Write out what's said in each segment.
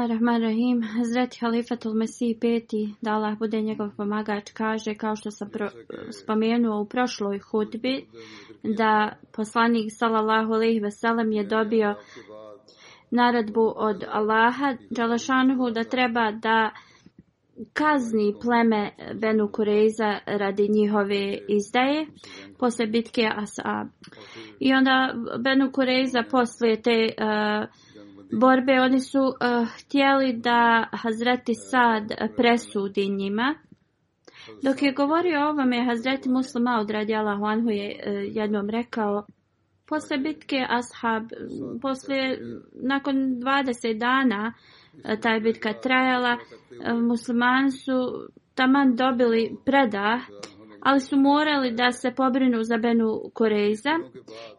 Bismillah ar-Rahman ar-Rahim. Hazreti Halifatul Mesih peti, da Allah bude njegov pomagač, kaže, kao što sam pro, spomenuo u prošloj hutbi, da poslanik sallallahu alaihi veselam je dobio naradbu od Allaha, Đalašanhu, da treba da kazni pleme Benu Kureiza radi njihove izdaje posle bitke Asa. I onda Benu Kureiza posle te uh, borbe oni su uh, htjeli da Hazreti Sad presudi njima. Dok je govorio o ovome, Hazreti Muslim Aud radi Allah Anhu je uh, jednom rekao Posle bitke Ashab, posle, nakon 20 dana eh, taj bitka trajala, musliman su taman dobili predah ali su morali da se pobrinu za Benu Koreza,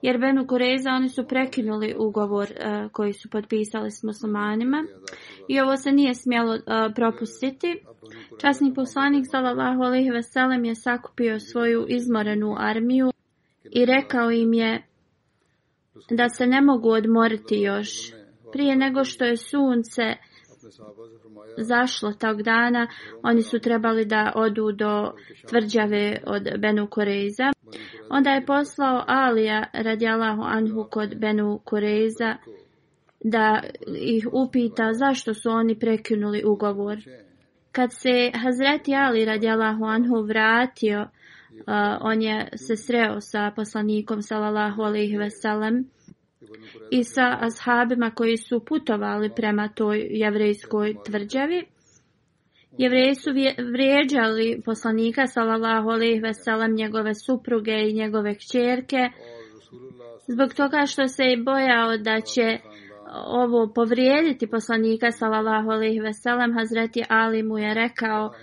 jer Benu Koreza oni su prekinuli ugovor uh, koji su potpisali s muslimanima i ovo se nije smjelo uh, propustiti. Časni poslanik sallallahu alejhi ve sellem je sakupio svoju izmorenu armiju i rekao im je da se ne mogu odmoriti još prije nego što je sunce zašlo tog dana, oni su trebali da odu do tvrđave od Benu Koreiza. Onda je poslao Alija radijalahu Anhu kod Benu Koreiza da ih upita zašto su oni prekinuli ugovor. Kad se Hazreti Ali radijalahu Anhu vratio, uh, on je se sreo sa poslanikom salallahu alaihi veselam i sa ashabima koji su putovali prema toj jevrejskoj tvrđavi. Jevreji su vrijeđali poslanika, salallahu alih veselem, njegove supruge i njegove kćerke, zbog toga što se i bojao da će ovo povrijediti poslanika, salallahu alih veselem, Hazreti Ali mu je rekao,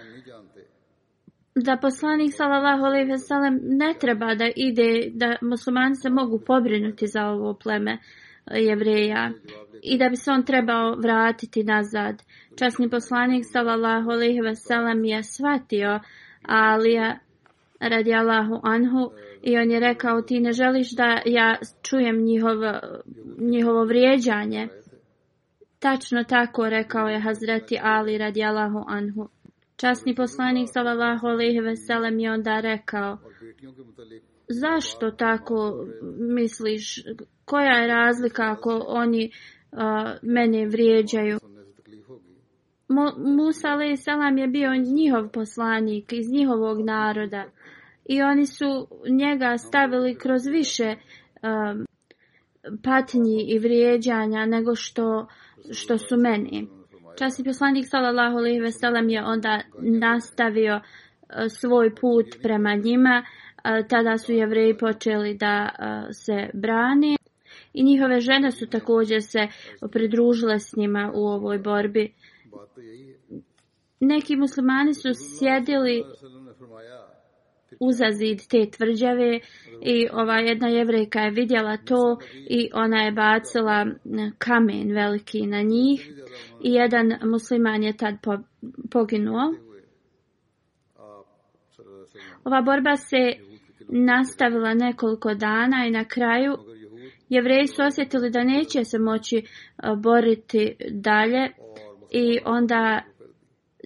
da poslanik sallallahu alejhi ve sellem ne treba da ide da muslimani se mogu pobrinuti za ovo pleme e, jevreja i da bi se on trebao vratiti nazad. Časni poslanik sallallahu alejhi ve sellem je svatio ali radi Allahu anhu i on je rekao ti ne želiš da ja čujem njihovo njihovo vrijeđanje. Tačno tako rekao je Hazreti Ali radijallahu anhu. Časni poslanik sallallahu alejhi ve sellem je onda rekao: Zašto tako misliš? Koja je razlika ako oni uh, mene vrijeđaju? Mo, Musa alejhi selam je bio njihov poslanik iz njihovog naroda i oni su njega stavili kroz više um, patnji i vrijeđanja nego što što su meni časni poslanik sallallahu alejhi ve sellem je onda nastavio e, svoj put prema njima e, tada su jevreji počeli da e, se brane i njihove žene su također se pridružile s njima u ovoj borbi neki muslimani su sjedili uzazid te tvrđave i ova jedna jevrejka je vidjela to i ona je bacila kamen veliki na njih i jedan musliman je tad po, poginuo. Ova borba se nastavila nekoliko dana i na kraju jevreji su osjetili da neće se moći e, boriti dalje i onda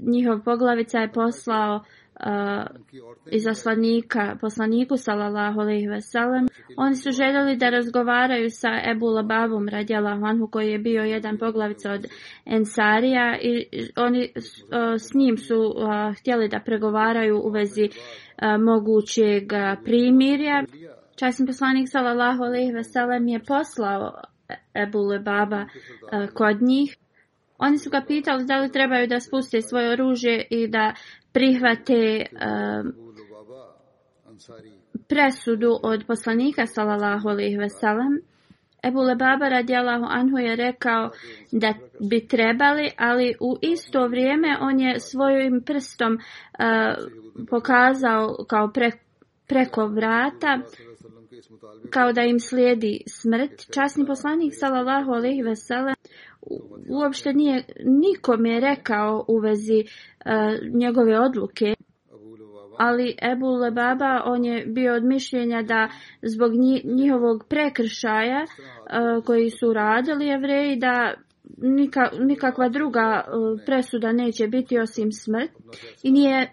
njihov poglavica je poslao uh, uh, iz aslanika, poslaniku salallahu alaihi veselem. Oni su željeli da razgovaraju sa Ebu Lababom radijala Honhu koji je bio jedan poglavica od Ensarija i oni uh, s njim su uh, htjeli da pregovaraju u vezi uh, mogućeg uh, primirja. Časni poslanik salallahu alaihi veselem je poslao Ebu Lababa uh, kod njih. Oni su ga pitali da li trebaju da spuste svoje oružje i da prihvate uh, presudu od poslanika sallallahu alejhi ve sellem Ebu Lebaba radijalahu anhu je rekao da bi trebali, ali u isto vrijeme on je svojim prstom uh, pokazao kao pre, preko vrata, kao da im slijedi smrt. Časni poslanik, salallahu alihi veselem, uopšte nije nikom je rekao u vezi uh, njegove odluke. Ali Ebu Lebaba, on je bio od mišljenja da zbog njihovog prekršaja uh, koji su radili jevreji, da nika, nikakva druga uh, presuda neće biti osim smrt. I nije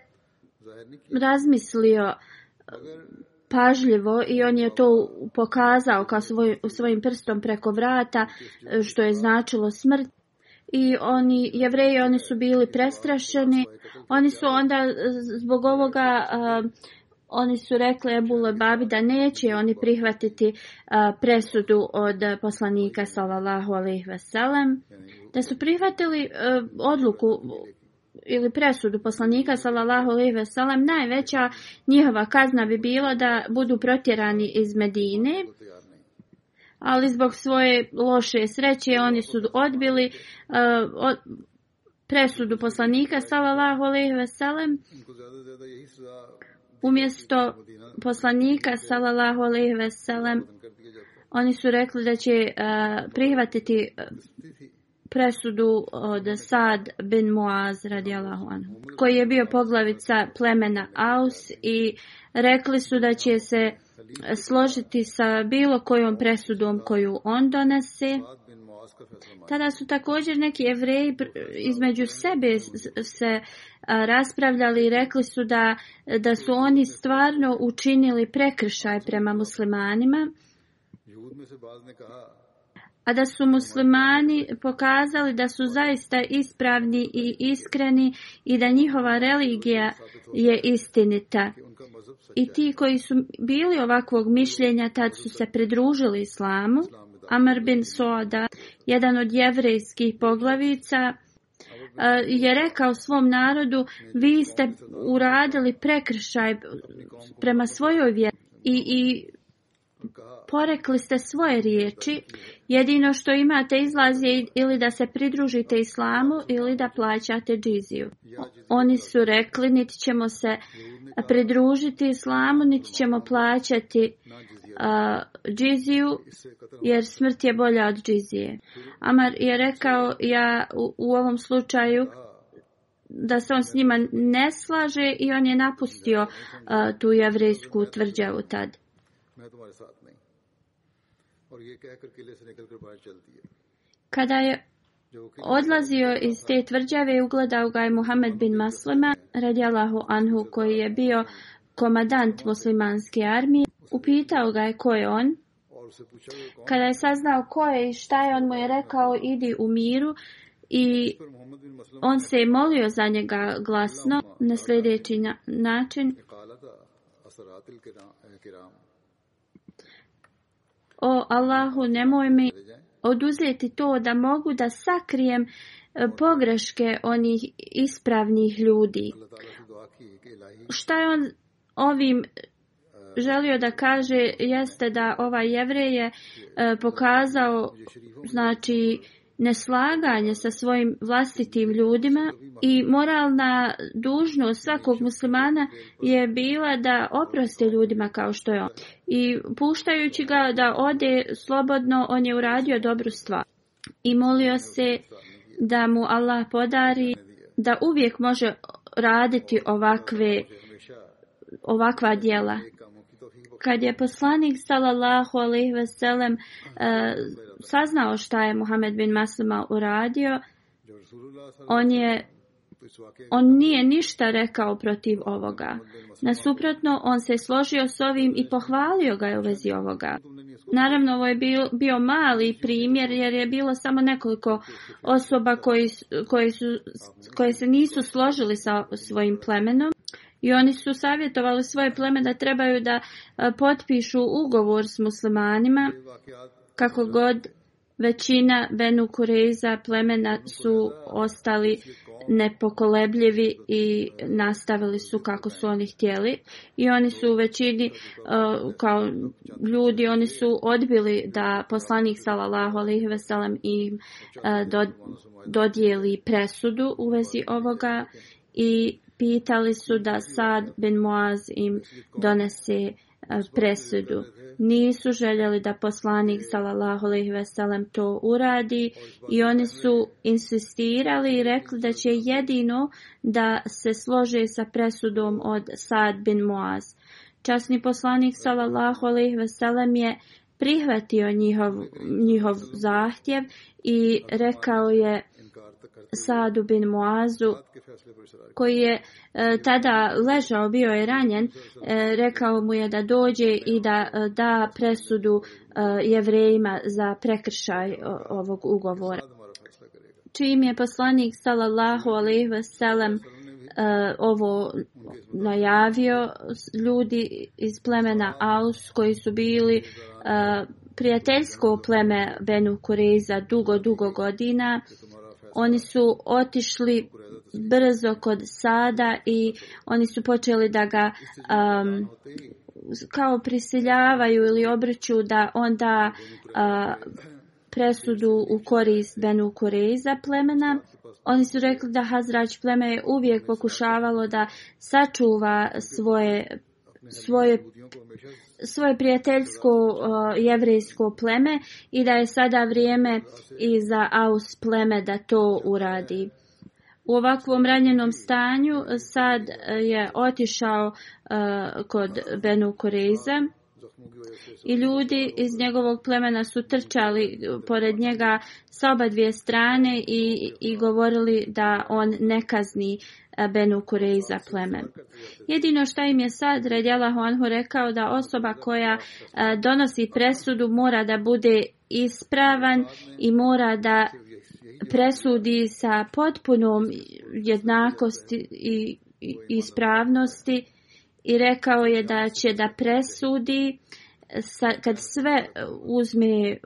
razmislio... Uh, pažljivo i on je to pokazao kao svoj, svojim prstom preko vrata, što je značilo smrt. I oni, jevreji, oni su bili prestrašeni. Oni su onda zbog ovoga, uh, oni su rekli Ebule Babi da neće oni prihvatiti uh, presudu od poslanika, salallahu alaihi veselem. Da su prihvatili uh, odluku ili presudu poslanika sallallahu alejhi ve sellem najveća njihova kazna bi bilo da budu protjerani iz Medine ali zbog svoje loše sreće oni su odbili uh, od, presudu poslanika sallallahu alejhi ve sellem umjesto poslanika sallallahu alejhi ve sellem oni su rekli da će uh, prihvatiti uh, presudu od Sad bin Muaz radijalahu anhu, koji je bio poglavica plemena Aus i rekli su da će se složiti sa bilo kojom presudom koju on donese. Tada su također neki jevreji između sebe se raspravljali i rekli su da, da su oni stvarno učinili prekršaj prema muslimanima a da su muslimani pokazali da su zaista ispravni i iskreni i da njihova religija je istinita. I ti koji su bili ovakvog mišljenja tad su se pridružili islamu. Amr bin Soda, jedan od jevrejskih poglavica, eh, je rekao svom narodu, vi ste uradili prekršaj prema svojoj vjeri i, i porekli ste svoje riječi, jedino što imate izlaz je ili da se pridružite islamu ili da plaćate džiziju. Oni su rekli, niti ćemo se pridružiti islamu, niti ćemo plaćati uh, džiziju, jer smrt je bolja od džizije. Amar je rekao, ja u, u ovom slučaju da se on s njima ne slaže i on je napustio uh, tu jevrejsku tvrđavu tad. Kada je odlazio iz te tvrđave, ugledao ga je Muhammed bin Maslema, radijalahu Anhu, koji je bio komadant muslimanske armije. Upitao ga je ko je on. Kada je saznao ko je i šta je, on mu je rekao, idi u miru. I on se je molio za njega glasno na sljedeći na način. O Allahu, nemoj mi oduzeti to da mogu da sakrijem e, pogreške onih ispravnih ljudi. Šta je on ovim e, želio da kaže jeste da ovaj jevrej je e, pokazao znači uh, neslaganje sa svojim vlastitim ljudima i moralna dužnost svakog muslimana je bila da oproste ljudima kao što je on. I puštajući ga da ode slobodno, on je uradio dobru stvar. I molio se da mu Allah podari da uvijek može raditi ovakve ovakva djela kad je poslanik sallallahu alejhi ve sellem eh, saznao šta je Muhammed bin Maslama uradio on je on nije ništa rekao protiv ovoga nasuprotno on se složio s ovim i pohvalio ga je u vezi ovoga naravno ovo je bio, bio mali primjer jer je bilo samo nekoliko osoba koji, koji su, koje se nisu složili sa svojim plemenom I oni su savjetovali svoje pleme da trebaju da e, potpišu ugovor s muslimanima kako god većina Benu Kureza plemena su ostali nepokolebljivi i nastavili su kako su oni htjeli i oni su u većini uh, kao ljudi oni su odbili da poslanik sallallahu alejhi ve sellem im uh, do, dodijeli presudu u vezi ovoga i pitali su da Sad bin Muaz im donese e, presudu. Nisu željeli da poslanik sallallahu alejhi ve sellem to uradi i oni su insistirali i rekli da će jedino da se slože sa presudom od Sad bin Muaz. Časni poslanik sallallahu alejhi ve sellem je prihvatio njihov njihov zahtjev i rekao je Sadu bin Muazu, koji je e, tada ležao, bio je ranjen, e, rekao mu je da dođe i da e, da presudu jevrejima za prekršaj ovog ugovora. Čim je poslanik sallallahu alaihi wasallam ovo najavio, ljudi iz plemena Aus koji su bili prijateljsko pleme Benu Kureza dugo, dugo godina, oni su otišli brzo kod Sada i oni su počeli da ga um, kao prisiljavaju ili obriču da onda uh, presudu u korist Benu Kureiza plemena. Oni su rekli da Hazrač pleme je uvijek pokušavalo da sačuva svoje svoje, svoje prijateljsko uh, jevrijsko pleme i da je sada vrijeme i za Aus pleme da to uradi. U ovakvom ranjenom stanju sad je otišao uh, kod Benu Koreza. I ljudi iz njegovog plemena su trčali eh, pored njega sa oba dvije strane i, i govorili da on ne kazni eh, Benu Kureiza plemen. Jedino što im je sad Redjela Huanhu rekao da osoba koja eh, donosi presudu mora da bude ispravan i mora da presudi sa potpunom jednakosti i, i ispravnosti i rekao je da će da presudi eh, sa, kad sve eh, uzme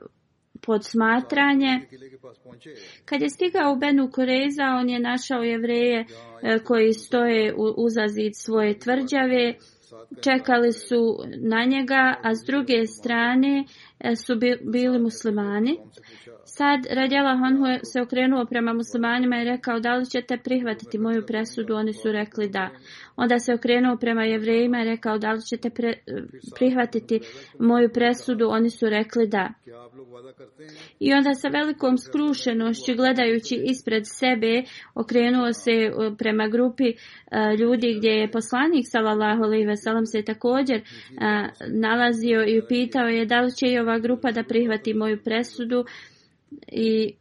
pod smatranje. Kad je stigao u Benu Koreza, on je našao jevreje eh, koji stoje uzazid svoje tvrđave. Čekali su na njega, a s druge strane E, su bili muslimani. Sad Radjela Honhu se okrenuo prema muslimanima i rekao da li ćete prihvatiti moju presudu? Oni su rekli da. Onda se okrenuo prema jevrejima i rekao da li ćete pre, prihvatiti moju presudu? Oni su rekli da. I onda sa velikom skrušenošću gledajući ispred sebe okrenuo se e, prema grupi e, ljudi gdje je poslanik salallahu alaihi veselam se također nalazio i upitao je da li će i ova njegova grupa da prihvati moju presudu i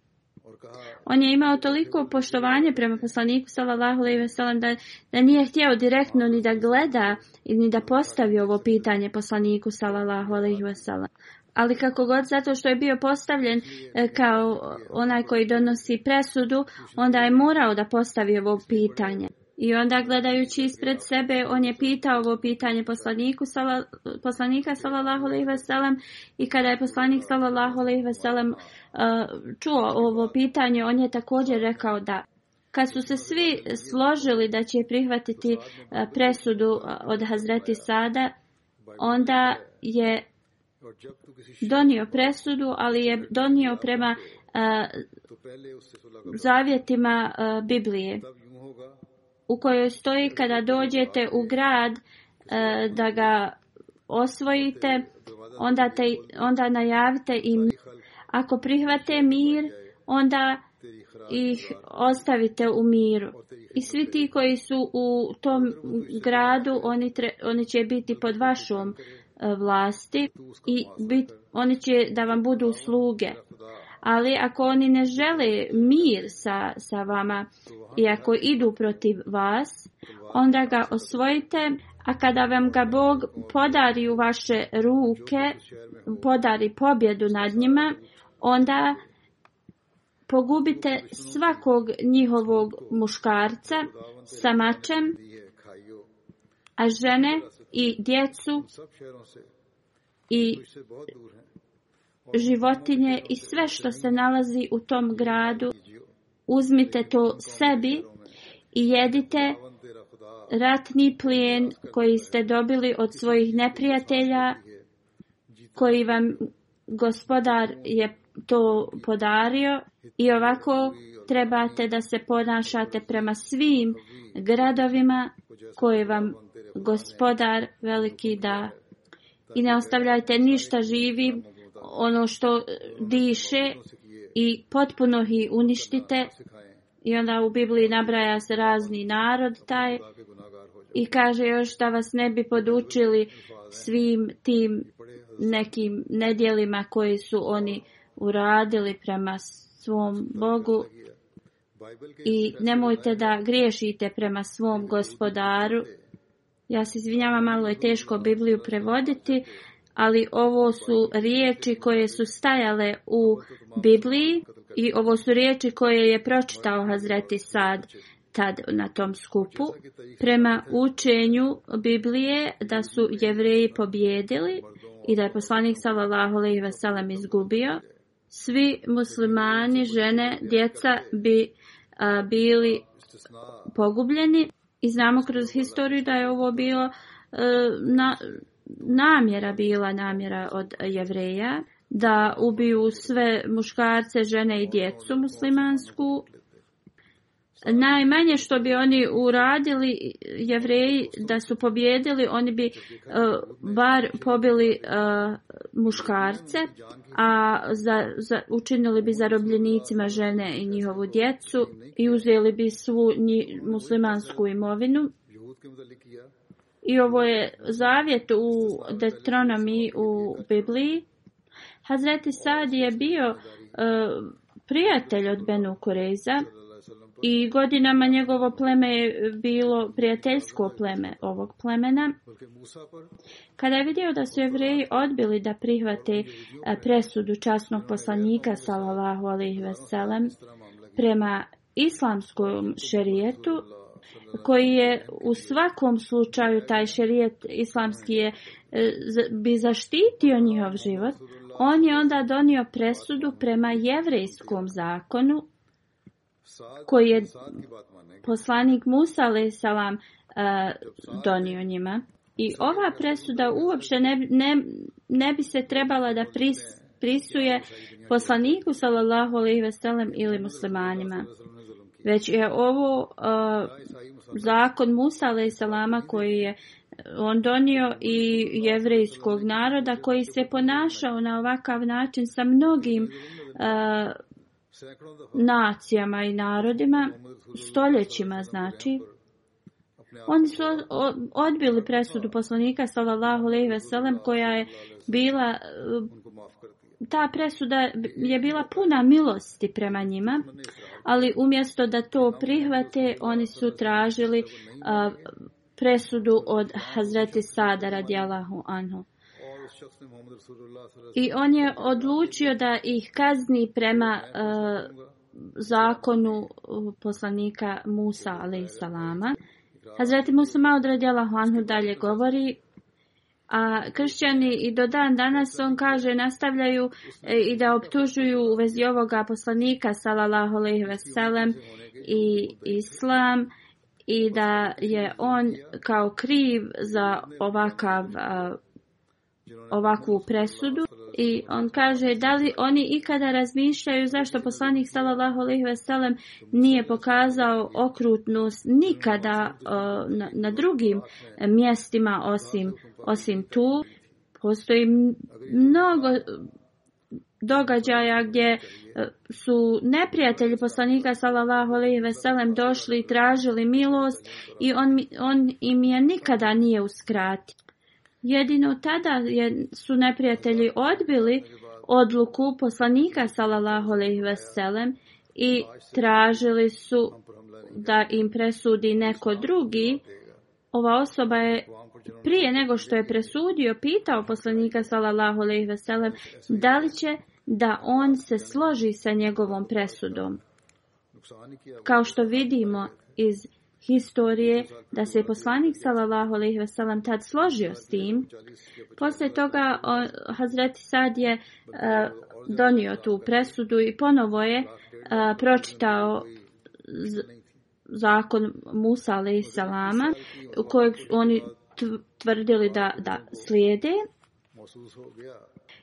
on je imao toliko poštovanje prema poslaniku sallallahu alejhi ve sellem da da nije htio direktno ni da gleda ni da postavi ovo pitanje poslaniku sallallahu alejhi ve sellem ali kako god zato što je bio postavljen e, kao onaj koji donosi presudu onda je morao da postavi ovo pitanje I onda gledajući ispred sebe, on je pitao ovo pitanje poslaniku sala, poslanika sallallahu alejhi ve sellem i kada je poslanik sallallahu alejhi ve sellem uh, čuo ovo pitanje, on je također rekao da kad su se svi složili da će prihvatiti uh, presudu uh, od Hazreti Sada, onda je donio presudu, ali je donio prema uh, zavjetima uh, Biblije u kojoj stoji kada dođete u grad e, da ga osvojite, onda, te, onda najavite im. Ako prihvate mir, onda ih ostavite u miru. I svi ti koji su u tom gradu, oni, tre, oni će biti pod vašom e, vlasti i bit, oni će da vam budu sluge. Ali ako oni ne žele mir sa, sa vama i ako idu protiv vas, onda ga osvojite. A kada vam ga Bog podari u vaše ruke, podari pobjedu nad njima, onda pogubite svakog njihovog muškarca sa mačem, a žene i djecu i životinje i sve što se nalazi u tom gradu, uzmite to sebi i jedite ratni plijen koji ste dobili od svojih neprijatelja, koji vam gospodar je to podario i ovako trebate da se ponašate prema svim gradovima koje vam gospodar veliki da i ne ostavljajte ništa živim ono što diše i potpuno hi uništite. I onda u Bibliji nabraja se razni narod taj i kaže još da vas ne bi podučili svim tim nekim nedjelima koji su oni uradili prema svom Bogu i nemojte da griješite prema svom gospodaru. Ja se izvinjavam, malo je teško Bibliju prevoditi, ali ovo su riječi koje su stajale u Bibliji i ovo su riječi koje je pročitao Hazreti Sad tad na tom skupu. Prema učenju Biblije da su jevreji pobjedili i da je poslanik sallallahu alejhi ve sellem izgubio, svi muslimani, žene, djeca bi a, bili pogubljeni. I znamo kroz historiju da je ovo bilo a, na namjera bila namjera od jevreja da ubiju sve muškarce, žene i djecu muslimansku. Najmanje što bi oni uradili jevreji da su pobjedili, oni bi uh, bar pobili uh, muškarce, a za, za, učinili bi zarobljenicima žene i njihovu djecu i uzeli bi svu nji, muslimansku imovinu. I ovo je zavjet u Detronomi u Bibliji. Hazreti Sad je bio uh, prijatelj od Benu Kureza i godinama njegovo pleme je bilo prijateljsko pleme ovog plemena. Kada je vidio da su jevreji odbili da prihvate e, presudu časnog poslanika salalahu alihi veselem prema islamskom šerijetu, koji je u svakom slučaju taj šerijet islamski je, e, bi zaštitio njihov život, on je onda donio presudu prema jevrejskom zakonu koji je poslanik Musa a.s. E, donio njima. I ova presuda uopšte ne, ne, ne bi se trebala da pris, prisuje poslaniku sallallahu alejhi ve sellem ili muslimanima. Već je ovo uh, zakon Musa salama koji je on donio i jevrejskog naroda koji se ponašao na ovakav način sa mnogim uh, nacijama i narodima stoljećima znači oni su odbili presudu poslanika sallallahu alejhi ve sellem koja je bila uh, ta presuda je bila puna milosti prema njima, ali umjesto da to prihvate, oni su tražili a, presudu od Hazreti Sada radijalahu anhu. I on je odlučio da ih kazni prema a, zakonu poslanika Musa alaih salama. Hazreti Musa Maud radijalahu anhu dalje govori, A kršćani i do dan danas, on kaže, nastavljaju e, i da optužuju u vezi ovoga poslanika, salalahu alaihi veselem, i islam, i da je on kao kriv za ovakav, ovakvu presudu. I on kaže, da li oni ikada razmišljaju zašto poslanik sallallahu alaihi ve sellem nije pokazao okrutnost nikada o, na, na drugim mjestima osim, osim tu. Postoji mnogo događaja gdje e, su neprijatelji poslanika sallallahu alejhi ve sellem došli i tražili milost i on, on im je nikada nije uskratio Jedino tada je, su neprijatelji odbili odluku poslanika sallallahu alejhi ve sellem i tražili su da im presudi neko drugi. Ova osoba je prije nego što je presudio pitao poslanika sallallahu alejhi ve sellem da li će da on se složi sa njegovom presudom. Kao što vidimo iz historije da se poslanik sallallahu alejhi ve sellem tad složio s tim. Posle toga Hazreti Sad je e, donio tu presudu i ponovo je e, pročitao zakon Musa alejhi salama kojeg oni tvrdili da da slijede.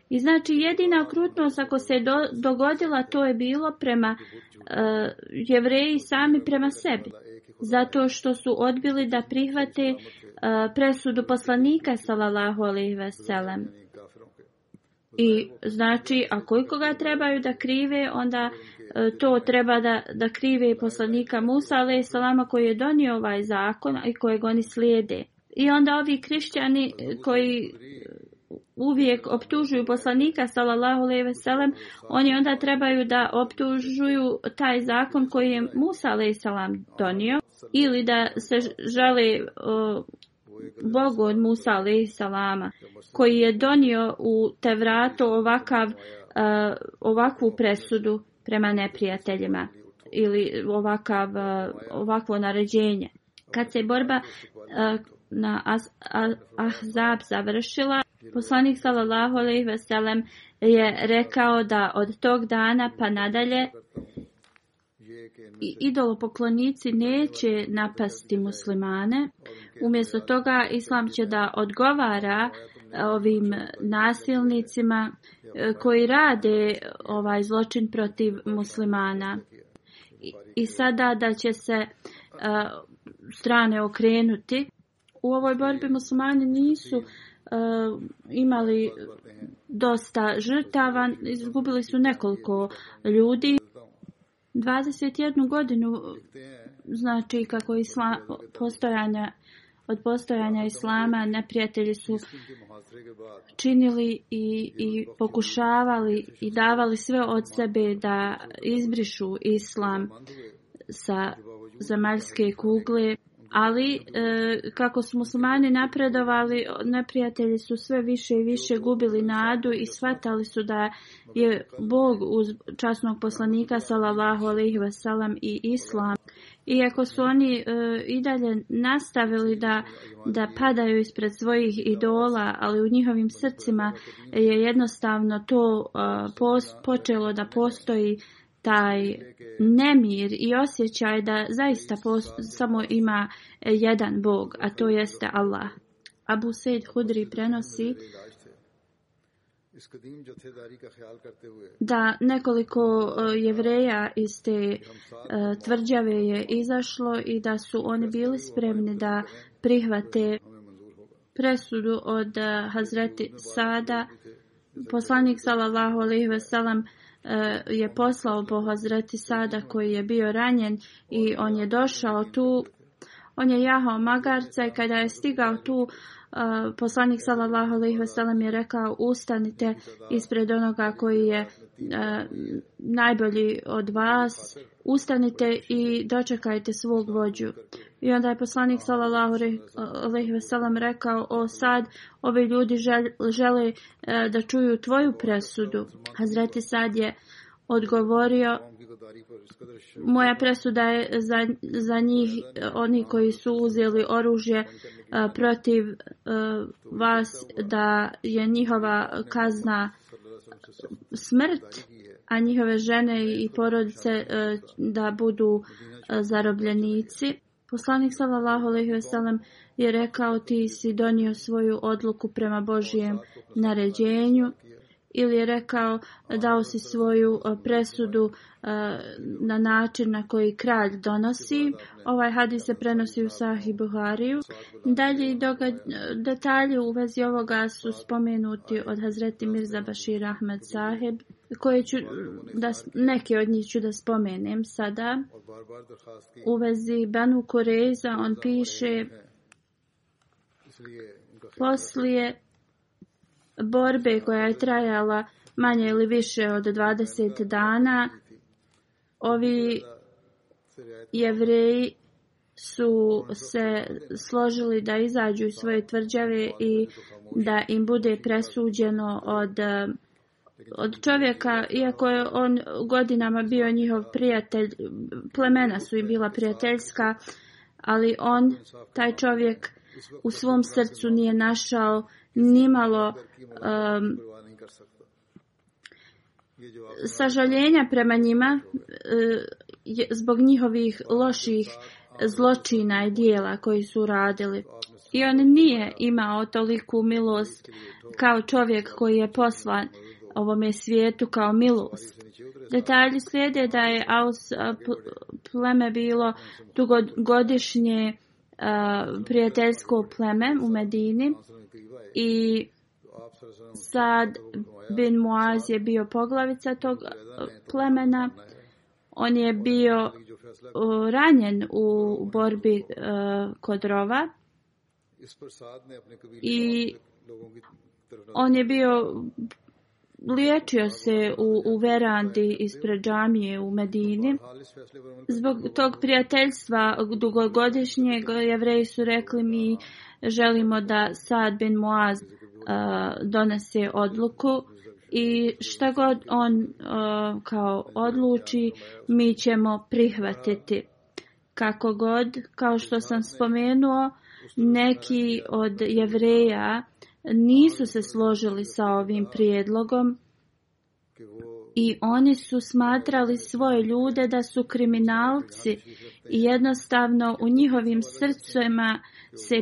I znači jedina okrutnost ako se do, dogodila to je bilo prema uh, jevreji sami prema sebi zato što su odbili da prihvate presudu poslanika sallallahu alejhi ve sellem. I znači, ako ikoga trebaju da krive, onda to treba da, da krive poslanika Musa alejhi salama koji je donio ovaj zakon i kojeg oni slijede. I onda ovi krišćani koji uvijek optužuju poslanika sallallahu alejhi ve sellem oni onda trebaju da optužuju taj zakon koji je Musa alejsalam donio ili da se žale uh, Bogu od Musa alejsalama koji je donio u Tevratu ovakav uh, ovakvu presudu prema neprijateljima ili ovakav uh, ovakvo naređenje kad se borba uh, na Ahzab završila Poslanik sallallahu alejhi ve sellem je rekao da od tog dana pa nadalje idolo poklonici neće napasti muslimane. Umjesto toga islam će da odgovara e, ovim nasilnicima e, koji rade ovaj zločin protiv muslimana. I sada da će se uh, strane okrenuti. U ovoj borbi muslimani nisu uh, uh, imali dosta žrtava, izgubili su nekoliko ljudi. 21 godinu, znači kako isla, postojanja, od postojanja islama, neprijatelji su činili i, i pokušavali i davali sve od sebe da izbrišu islam sa zemaljske kugle. Ali e, kako smo osmani napredovali, neprijatelji su sve više i više gubili nadu i shvatali su da je Bog uz časnog poslanika sallallahu alejhi ve sellem i islam. Iako su oni e, i dalje nastavili da da padaju ispred svojih idola, ali u njihovim srcima je jednostavno to e, pos, počelo da postoji e, taj nemir i osjećaj da zaista samo ima e, jedan bog, a to jeste Allah. Abu Sejd Hudri prenosi da nekoliko e, jevreja iz te e, tvrđave je izašlo i da su oni bili spremni da prihvate presudu od Hazreti Sada. Poslanik sallallahu alaihi wasallam je E, je poslao po Hazreti Sada koji je bio ranjen i on je došao tu. On je jahao magarca i kada je stigao tu, e, poslanik sallallahu alaihi wasallam je rekao ustanite ispred onoga koji je e, najbolji od vas ustanite i dočekajte svog vođu. I onda je poslanik sallallahu alejhi ve sellem rekao: "O Sad, ovi ljudi žele, žele da čuju tvoju presudu." Hazreti Sad je odgovorio: "Moja presuda je za, za njih oni koji su uzeli oružje e, protiv e, vas da je njihova kazna smrt." a njihove žene i porodice e, da budu e, zarobljenici. Poslanik sallallahu alejhi ve sellem je rekao ti si donio svoju odluku prema Božijem naređenju ili je rekao dao si svoju e, presudu e, na način na koji kralj donosi. Ovaj hadis se prenosi u Sahih Buhariju. Dalje detalje u vezi ovoga su spomenuti od Hazreti Mirza Bashir Ahmed Saheb, koje ću da, neke od njih ću da spomenem sada. U vezi Banu Koreza on piše poslije borbe koja je trajala manje ili više od 20 dana, ovi jevreji su se složili da izađu iz svoje tvrđave i da im bude presuđeno od, od čovjeka, iako je on godinama bio njihov prijatelj, plemena su i bila prijateljska, ali on, taj čovjek, u svom srcu nije našao nimalo um, sažaljenja prema njima uh, zbog njihovih loših zločina i dijela koji su radili. I on nije imao toliku milost kao čovjek koji je poslan ovome svijetu kao milost. Detalji slijede da je Aus e, pleme bilo dugogodišnje uh, prijateljsko pleme u Medini i Sad bin Muaz je bio poglavica tog plemena. On je bio ranjen u borbi uh, kod rova. I on je bio, liječio se u, u verandi ispred džamije u Medini. Zbog tog prijateljstva dugogodišnjeg jevreji su rekli mi uh, želimo da Saad bin Muaz uh, donese odluku i šta god on uh, kao odluči, mi ćemo prihvatiti. Kako god, kao što sam spomenuo, neki od jevreja nisu se složili sa ovim prijedlogom i oni su smatrali svoje ljude da su kriminalci i jednostavno u njihovim srcema uh, se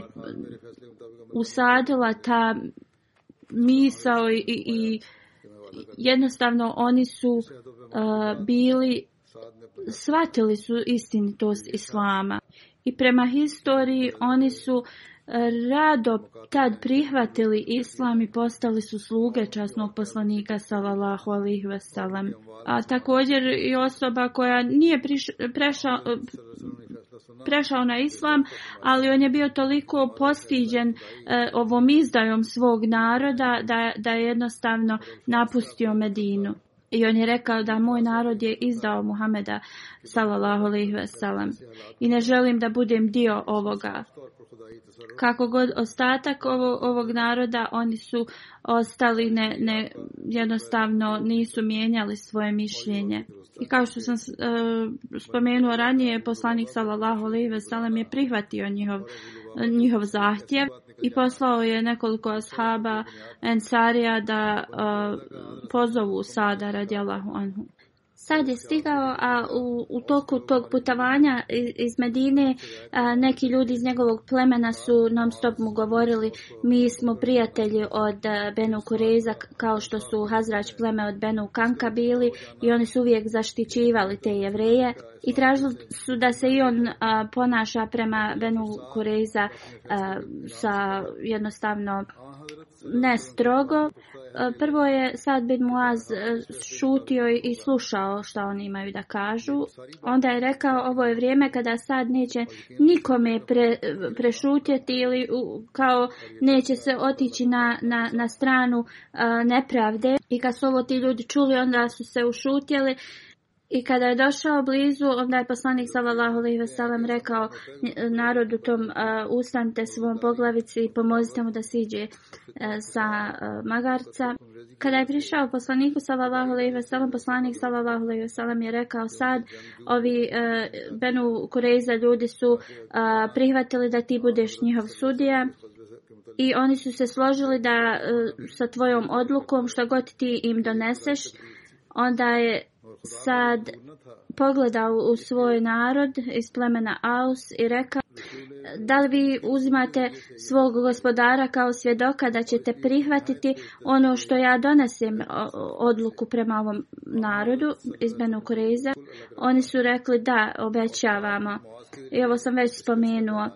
usadila ta misao i, i jednostavno oni su uh, bili, shvatili su istinitost islama. I prema historiji oni su uh, rado tad prihvatili islam i postali su sluge časnog poslanika sallallahu alejhi ve sellem a također i osoba koja nije priš, prešao prešao na islam ali on je bio toliko postiđen eh, ovom izdajom svog naroda da da je jednostavno napustio Medinu I on je rekao da moj narod je izdao Muhameda, salallahu alaihi veselam. I ne želim da budem dio ovoga kako god ostatak ovo, ovog naroda, oni su ostali ne, ne jednostavno nisu mijenjali svoje mišljenje. I kao što sam uh, spomenuo ranije, poslanik sallallahu alejhi ve sellem je prihvatio njihov njihov zahtjev i poslao je nekoliko ashaba ensarija da uh, pozovu Sada radijallahu anhu. Sad je stigao, a u, u toku tog putavanja iz Medine a, neki ljudi iz njegovog plemena su nam stop mu govorili mi smo prijatelji od e, Benu Kureza kao što su Hazrać pleme od Benu Kanka bili i oni su uvijek zaštićivali te jevreje i tražili su da se i on a, ponaša prema Benu Kureza a, sa jednostavno ne strogo. E, prvo je Sad bin Muaz e, šutio i slušao što oni imaju da kažu. Onda je rekao ovo je vrijeme kada Sad neće nikome pre, prešutjeti ili kao neće se otići na, na, na stranu e, nepravde. I kad su ovo ti ljudi čuli onda su se ušutjeli. Uh, I kada je došao blizu, onda je poslanik sallallahu alejhi ve sellem rekao narodu tom uh, ustante svom poglavici i pomozite mu da siđe uh, sa uh, magarca. Kada je prišao poslaniku sallallahu alejhi ve sellem, poslanik sallallahu alejhi ve sellem je rekao sad ovi uh, Benu Kureiza ljudi su uh, prihvatili da ti budeš njihov sudija. I oni su se složili da uh, sa tvojom odlukom što god ti im doneseš, onda je sad pogledao u svoj narod iz plemena Aus i rekao da li vi uzimate svog gospodara kao svjedoka da ćete prihvatiti ono što ja donesem odluku prema ovom narodu iz Benu Koreiza. Oni su rekli da, obećavamo. I ovo sam već spomenuo.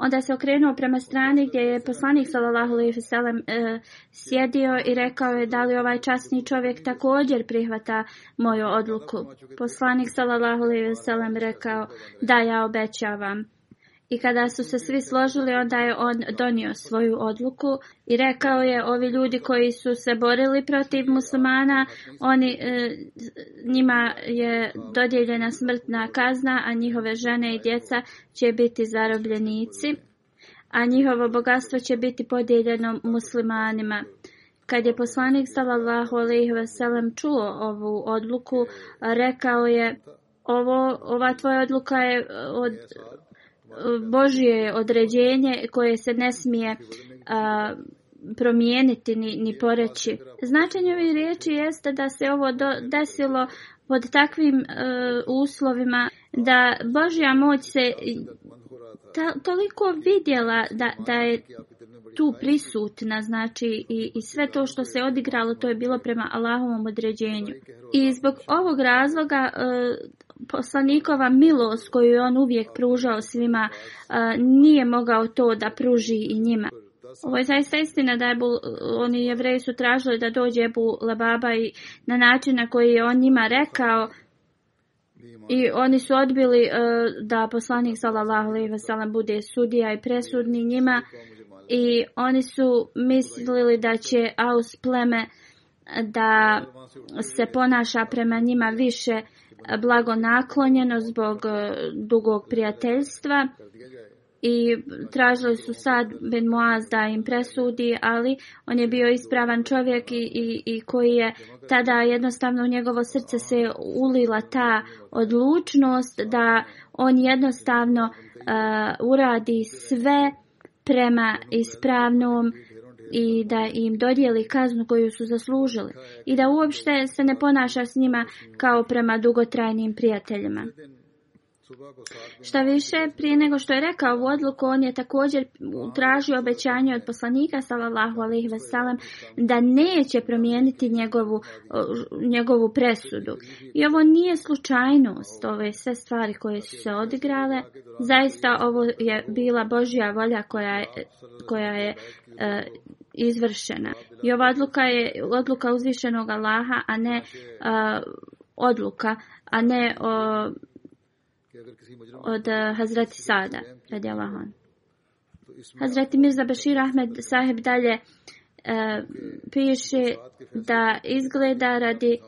Onda se okrenuo prema strani gdje je poslanik s.a.v. E, sjedio i rekao je da li ovaj časni čovjek također prihvata moju odluku. Poslanik s.a.v. rekao da ja obećavam. I kada su se svi složili, onda je on donio svoju odluku i rekao je ovi ljudi koji su se borili protiv muslimana, oni, e, njima je dodjeljena smrtna kazna, a njihove žene i djeca će biti zarobljenici, a njihovo bogatstvo će biti podijeljeno muslimanima. Kad je poslanik sallallahu alaihi veselam čuo ovu odluku, rekao je ovo, ova tvoja odluka je od Božje određenje koje se ne smije a, promijeniti ni, ni poreći. Značenje ovih riječi jeste da se ovo do, desilo pod takvim a, e, uslovima da Božja moć se ta, toliko vidjela da, da je tu prisutna, znači i, i sve to što se odigralo to je bilo prema Allahovom određenju. I zbog ovog razloga a, e, poslanikova milost koju on uvijek pružao svima e, nije mogao to da pruži i njima. Ovo je zaista istina da je bu, oni jevreji su tražili da dođe Ebu Lababa i na način na koji je on njima rekao i oni su odbili e, da poslanik s.a.v. bude sudija i presudni njima i oni su mislili da će Aus pleme da se ponaša prema njima više blagonaklonjeno zbog e, dugog prijateljstva i tražili su sad Ben Moaz da im presudi, ali on je bio ispravan čovjek i, i, i koji je tada jednostavno u njegovo srce se ulila ta odlučnost da on jednostavno uh, uradi sve prema ispravnom uh, i da im dodijeli kaznu koju su zaslužili i da uopšte se ne ponaša s njima kao prema dugotrajnim prijateljima. Šta više, prije nego što je rekao ovu odluku, on je također tražio obećanje od poslanika, salallahu alaihi vasalam, da neće promijeniti njegovu, njegovu presudu. I ovo nije slučajnost, ove sve stvari koje su se odigrale. Zaista ovo je bila Božja volja koja je, koja je e, izvršena. I ova odluka je odluka uzvišenog Allaha, a ne e, odluka, a ne... E, od eh, Hazreti Sada, radi Allahom. Hazreti Mirza Bashir Ahmed Saheb dalje e, piše da izgleda radi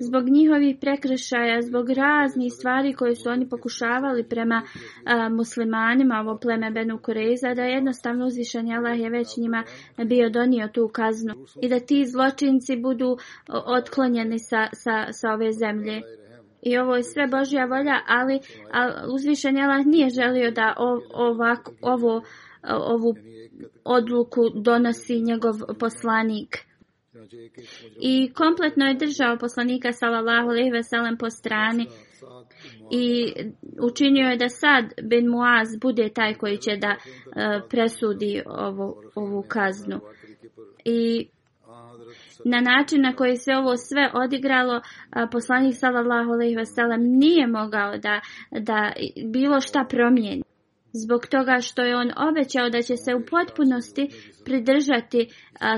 zbog njihovih prekrešaja, zbog raznih stvari koje su oni pokušavali prema a, eh, muslimanima, ovo pleme Benu Kureza, da jednostavno uzvišan Allah je već njima bio donio tu kaznu i da ti zločinci budu otklonjeni sa, sa, sa ove zemlje. I ovo je sve Božja volja, ali al, uzvišen Allah nije želio da ovak, ovo ovu odluku donosi njegov poslanik. I kompletno je držao poslanika sallallahu alejhi ve sellem po strani i učinio je da sad bin Muaz bude taj koji će da uh, presudi ovu ovu kaznu. I Na način na koji se ovo sve odigralo, poslanik sallallahu alejhi ve sellem nije mogao da da bilo šta promijeni. Zbog toga što je on obećao da će se u potpunosti pridržati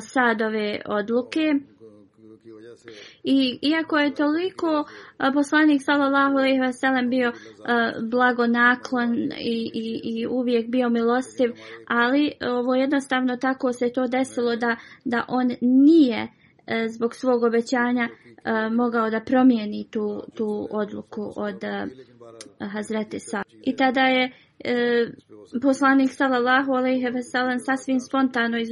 sadove odluke. I iako je toliko poslanik sallallahu alejhi ve sellem bio blagonaklon i, i, i uvijek bio milostiv, ali ovo jednostavno tako se to desilo da da on nije uh, E, zbog svog obećanja e, mogao da promijeni tu, tu odluku od e, Hazreti Sa. I tada je poslanik sallallahu alejhi ve sellem sasvim spontano iz,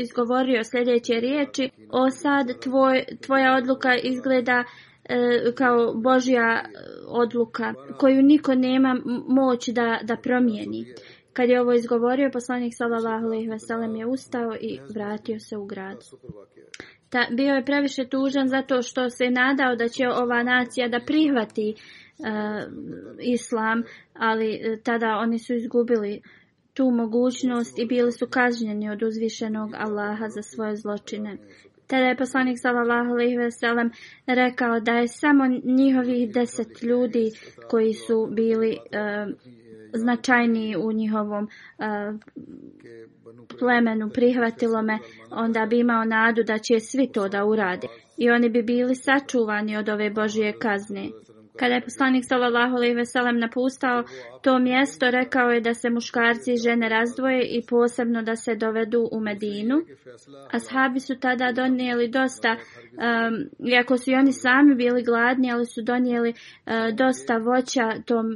izgovorio sljedeće riječi: "O sad tvoj, tvoja odluka izgleda kao božja odluka koju niko nema moć da da promijeni." Kad je ovo izgovorio, poslanik sallallahu alejhi ve sellem je ustao i vratio se u grad. Ta, bio je previše tužan zato što se nadao da će ova nacija da prihvati e, islam, ali e, tada oni su izgubili tu mogućnost i bili su kažnjeni od uzvišenog Allaha za svoje zločine. Tada je poslanik s.a.v. rekao da je samo njihovih deset ljudi koji su bili e, značajniji u njihovom e, plemenu prihvatilo me, onda bi imao nadu da će svi to da urade i oni bi bili sačuvani od ove Božije kazne. Kada je poslanik sallallahu alejhi ve sellem napustao to mjesto, rekao je da se muškarci i žene razdvoje i posebno da se dovedu u Medinu. Ashabi su tada donijeli dosta, um, iako su i oni sami bili gladni, ali su donijeli uh, dosta voća tom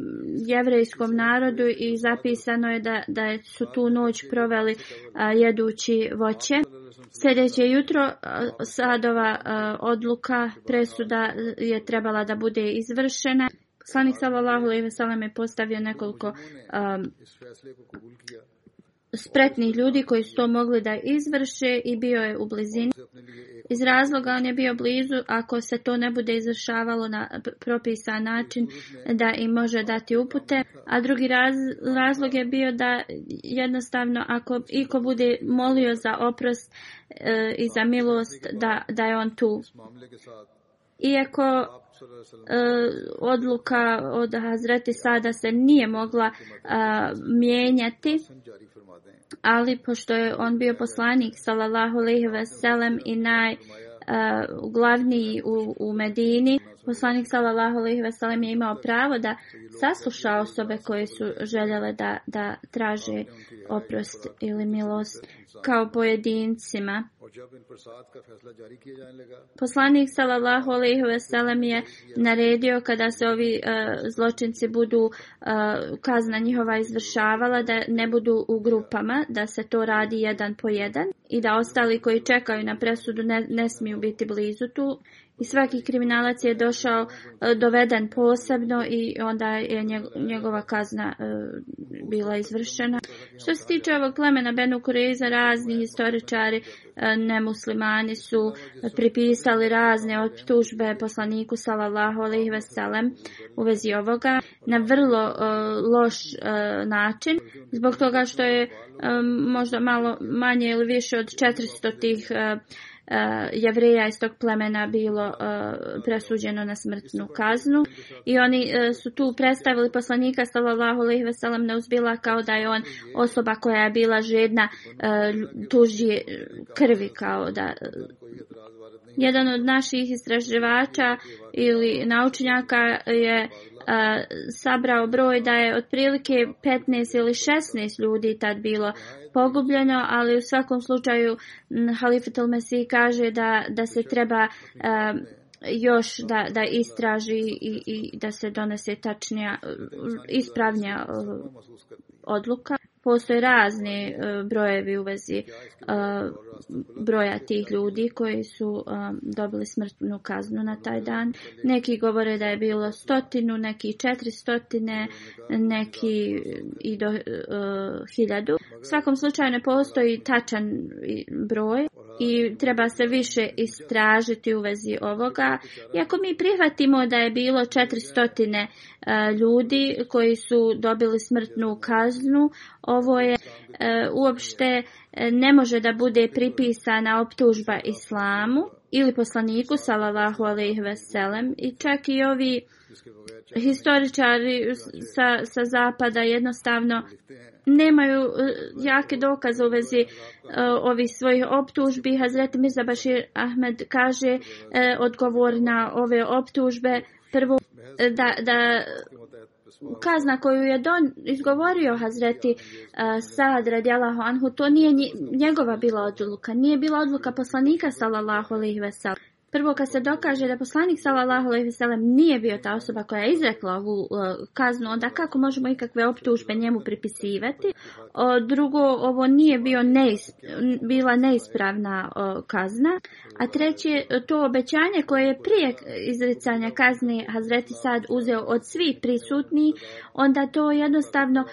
jevrejskom narodu i zapisano je da da su tu noć proveli uh, jedući voće. Sljedeće jutro Sadova odluka, presuda je trebala da bude izvršena. Slanik Salolahu i Veselam je postavio nekoliko um, spretnih ljudi koji su to mogli da izvrše i bio je u blizini. Iz razloga on je bio blizu ako se to ne bude izvršavalo na propisan način da im može dati upute. A drugi raz, razlog je bio da jednostavno ako iko bude molio za oprost e, i za milost da, da je on tu. Iako E, odluka od Hazreti Sada se nije mogla a, e, mijenjati ali pošto je on bio poslanik sallallahu alejhi ve sellem i naj a, e, glavniji u, u Medini Poslanik sallallahu alejhi ve sellem je imao pravo da sasluša osobe koje su željele da da traže oprost ili milost kao pojedincima. Poslanik sallallahu alejhi ve sellem je naredio kada se ovi uh, zločinci budu uh, kazna njihova izvršavala da ne budu u grupama, da se to radi jedan po jedan i da ostali koji čekaju na presudu ne, ne smiju biti blizu tu I svaki kriminalac je došao e, doveden posebno i onda je njegova kazna e, bila izvršena. Što se tiče ovog plemena Benu Kureza, razni historičari e, nemuslimani su pripisali razne optužbe poslaniku sallallahu alejhi ve sellem u vezi ovoga na vrlo loš način zbog toga što je možda malo manje ili više od 400 tih uh, jevreja iz tog plemena bilo uh, presuđeno na smrtnu kaznu. I oni uh, su tu predstavili poslanika sallallahu alejhi ve sellem neuzbila kao da je on osoba koja je bila žedna uh, tuđje krvi kao da uh, jedan od naših istraživača ili naučnjaka je uh, sabrao broj da je otprilike 15 ili 16 ljudi tad bilo pogubljeno, ali u svakom slučaju Halifat al-Mesih kaže da, da se treba a, još da, da istraži i, i da se donese tačnija, ispravnija odluka postoje razni e, brojevi u vezi e, broja tih ljudi koji su e, dobili smrtnu kaznu na taj dan. Neki govore da je bilo stotinu, neki četiri stotine, neki i do hiljadu. U svakom slučaju ne postoji tačan broj i treba se više istražiti u vezi ovoga. Iako mi prihvatimo da je bilo 400 e, ljudi koji su dobili smrtnu kaznu, ovo je e, uopšte e, ne može da bude pripisana optužba islamu ili poslaniku salallahu alejhi ve sellem i čak i ovi historičari sa sa zapada jednostavno nemaju uh, jake dokaze u vezi uh, ovih svojih optužbi. Hazret Mirza Bashir Ahmed kaže uh, odgovor na ove optužbe. Prvo, uh, da, da kazna koju je don, izgovorio Hazreti uh, Sad radijalahu anhu, to nije nj, njegova bila odluka. Nije bila odluka poslanika sallallahu alaihi veselam. Prvo, kad se dokaže da poslanik sallallahu alejhi ve sellem nije bio ta osoba koja je izrekla ovu uh, kaznu, onda kako možemo ikakve optužbe njemu pripisivati? Drugo, ovo nije bio neisp... bila neispravna kazna. A treće, to obećanje koje je prije izricanja kazne Hazreti Sad uzeo od svih prisutni, onda to jednostavno uh,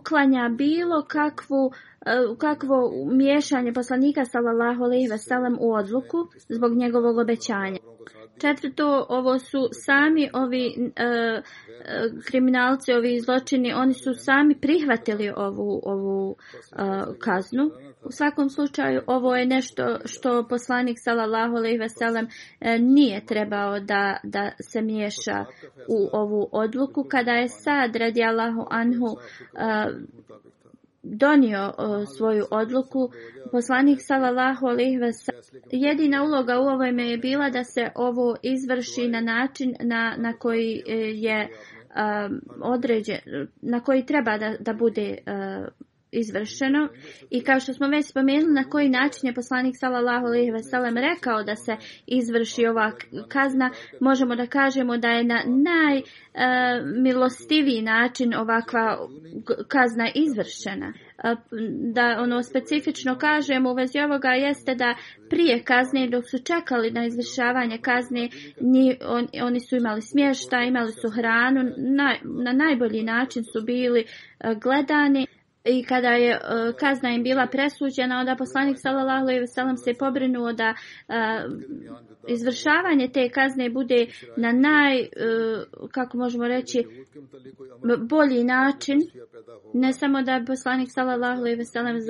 uklanja bilo kakvu E, kakvo miješanje poslanika sallallahu alejhi ve sellem u odluku zbog njegovog obećanja. Četvrto, ovo su sami ovi e, e, kriminalci, ovi zločini, oni su sami prihvatili ovu ovu e, kaznu. U svakom slučaju, ovo je nešto što poslanik sallallahu alejhi ve sellem e, nije trebao da da se miješa u ovu odluku kada je Sad radijallahu anhu e, donio o, svoju odluku. Poslanik sallallahu alejhi ve jedina uloga u ovome je bila da se ovo izvrši na način na, na koji e, je a, određen na koji treba da da bude a, izvršeno. I kao što smo već spomenuli na koji način je poslanik sallallahu alejhi ve sellem rekao da se izvrši ova kazna, možemo da kažemo da je na naj e, milostiviji način ovakva kazna izvršena. Da ono specifično kažemo u vezi ovoga jeste da prije kazne dok su čekali na izvršavanje kazne ni, on, oni su imali smješta, imali su hranu, na, na najbolji način su bili e, gledani i kada je uh, kazna im bila presuđena, onda poslanik s.a.v. se pobrinuo da uh, izvršavanje te kazne bude na naj, e, kako možemo reći, bolji način, ne samo da bi poslanik sallallahu alejhi ve sellem e,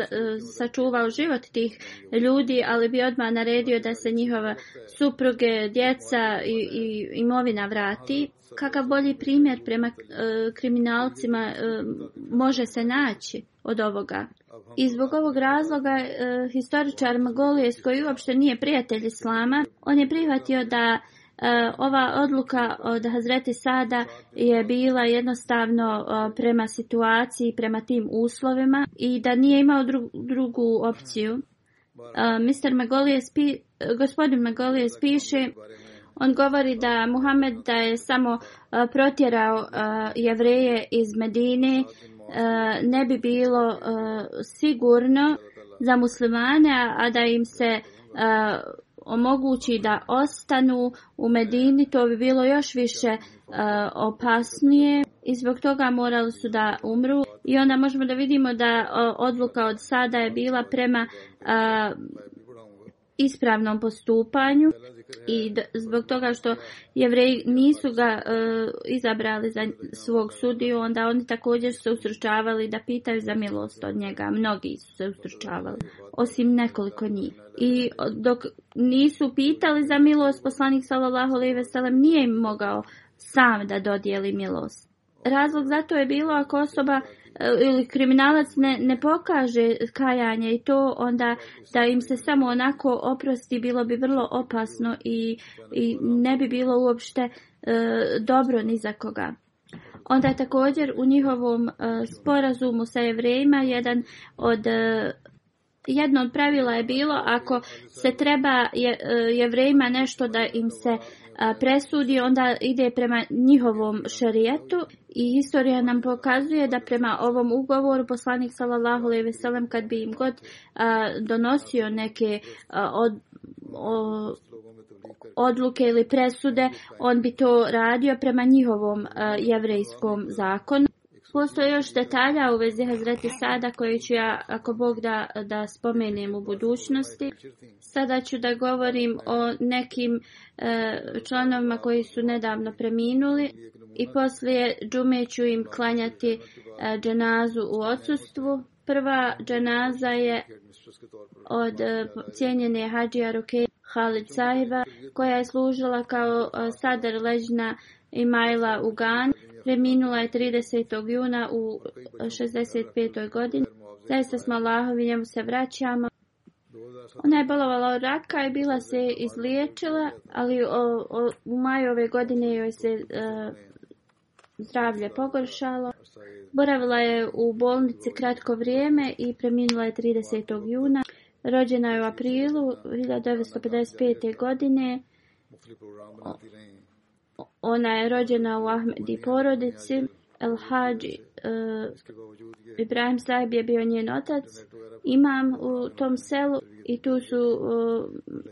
sačuvao život tih ljudi, ali bi odma naredio da se njihova supruge, djeca i, i imovina vrati. Kakav bolji primjer prema e, kriminalcima može se naći od ovoga? I zbog ovog razloga uh, historičar Magolijes koji uopšte nije prijatelj Islama, on je prihvatio da uh, ova odluka od Hazreti Sada je bila jednostavno uh, prema situaciji, prema tim uslovima i da nije imao dru drugu opciju. Uh, Mr. Magolijes pi gospodin Magolijes piše, on govori da Muhammed da je samo uh, protjerao uh, jevreje iz Medine, uh, E, ne bi bilo e, sigurno za muslimane, a da im se e, omogući da ostanu u Medini, to bi bilo još više opasnije i zbog toga morali su da umru. I onda možemo da vidimo da odluka od sada je bila prema ispravnom postupanju. I zbog toga što jevreji nisu ga uh, izabrali za svog sudiju, onda oni također su se ustručavali da pitaju za milost od njega. Mnogi su se ustručavali, osim nekoliko njih. I dok nisu pitali za milost, poslanik s.a.v. nije im mogao sam da dodijeli milost. Razlog za to je bilo ako osoba uh, Eh, ili kriminalac ne, ne pokaže kajanje i to onda da im se samo onako oprosti bilo bi vrlo opasno i, i ne bi bilo uopšte e, dobro ni za koga. Onda također u njihovom e, sporazumu sa Evrejima jedan od e, Jedno od pravila je bilo ako se treba je, je vrejma nešto da im se uh, presudi, onda ide prema njihovom šarijetu. I historija nam pokazuje da prema ovom ugovoru poslanik sallallahu alejhi ve sellem kad bi im god a, donosio neke a, od o, odluke ili presude on bi to radio prema njihovom a, jevrejskom zakonu Postoje još detalja u vezi Hazreti Sada koji ću ja, ako Bog da, da spomenem u budućnosti. Sada ću da govorim o nekim e, članovima koji su nedavno preminuli i poslije džume ću im klanjati e, dženazu u odsustvu. Prva dženaza je od e, cijenjene Hadžija Ruke Halid Sahiba koja je služila kao e, sadar leđna Imajla u Gan preminula je 30. juna u 65. godini. Zaista smo Allahovi, njemu se vraćamo. Ona je bolovala od raka i bila se izliječila, ali o, o, u maju ove godine joj se e, zdravlje pogoršalo. Boravila je u bolnici kratko vrijeme i preminula je 30. juna. Rođena je u aprilu 1955. godine. O, Ona je rođena u Ahmedi porodici. El-Hadži uh, eh, Ibrahim Saib je bio njen otac. Imam u tom selu i tu su uh,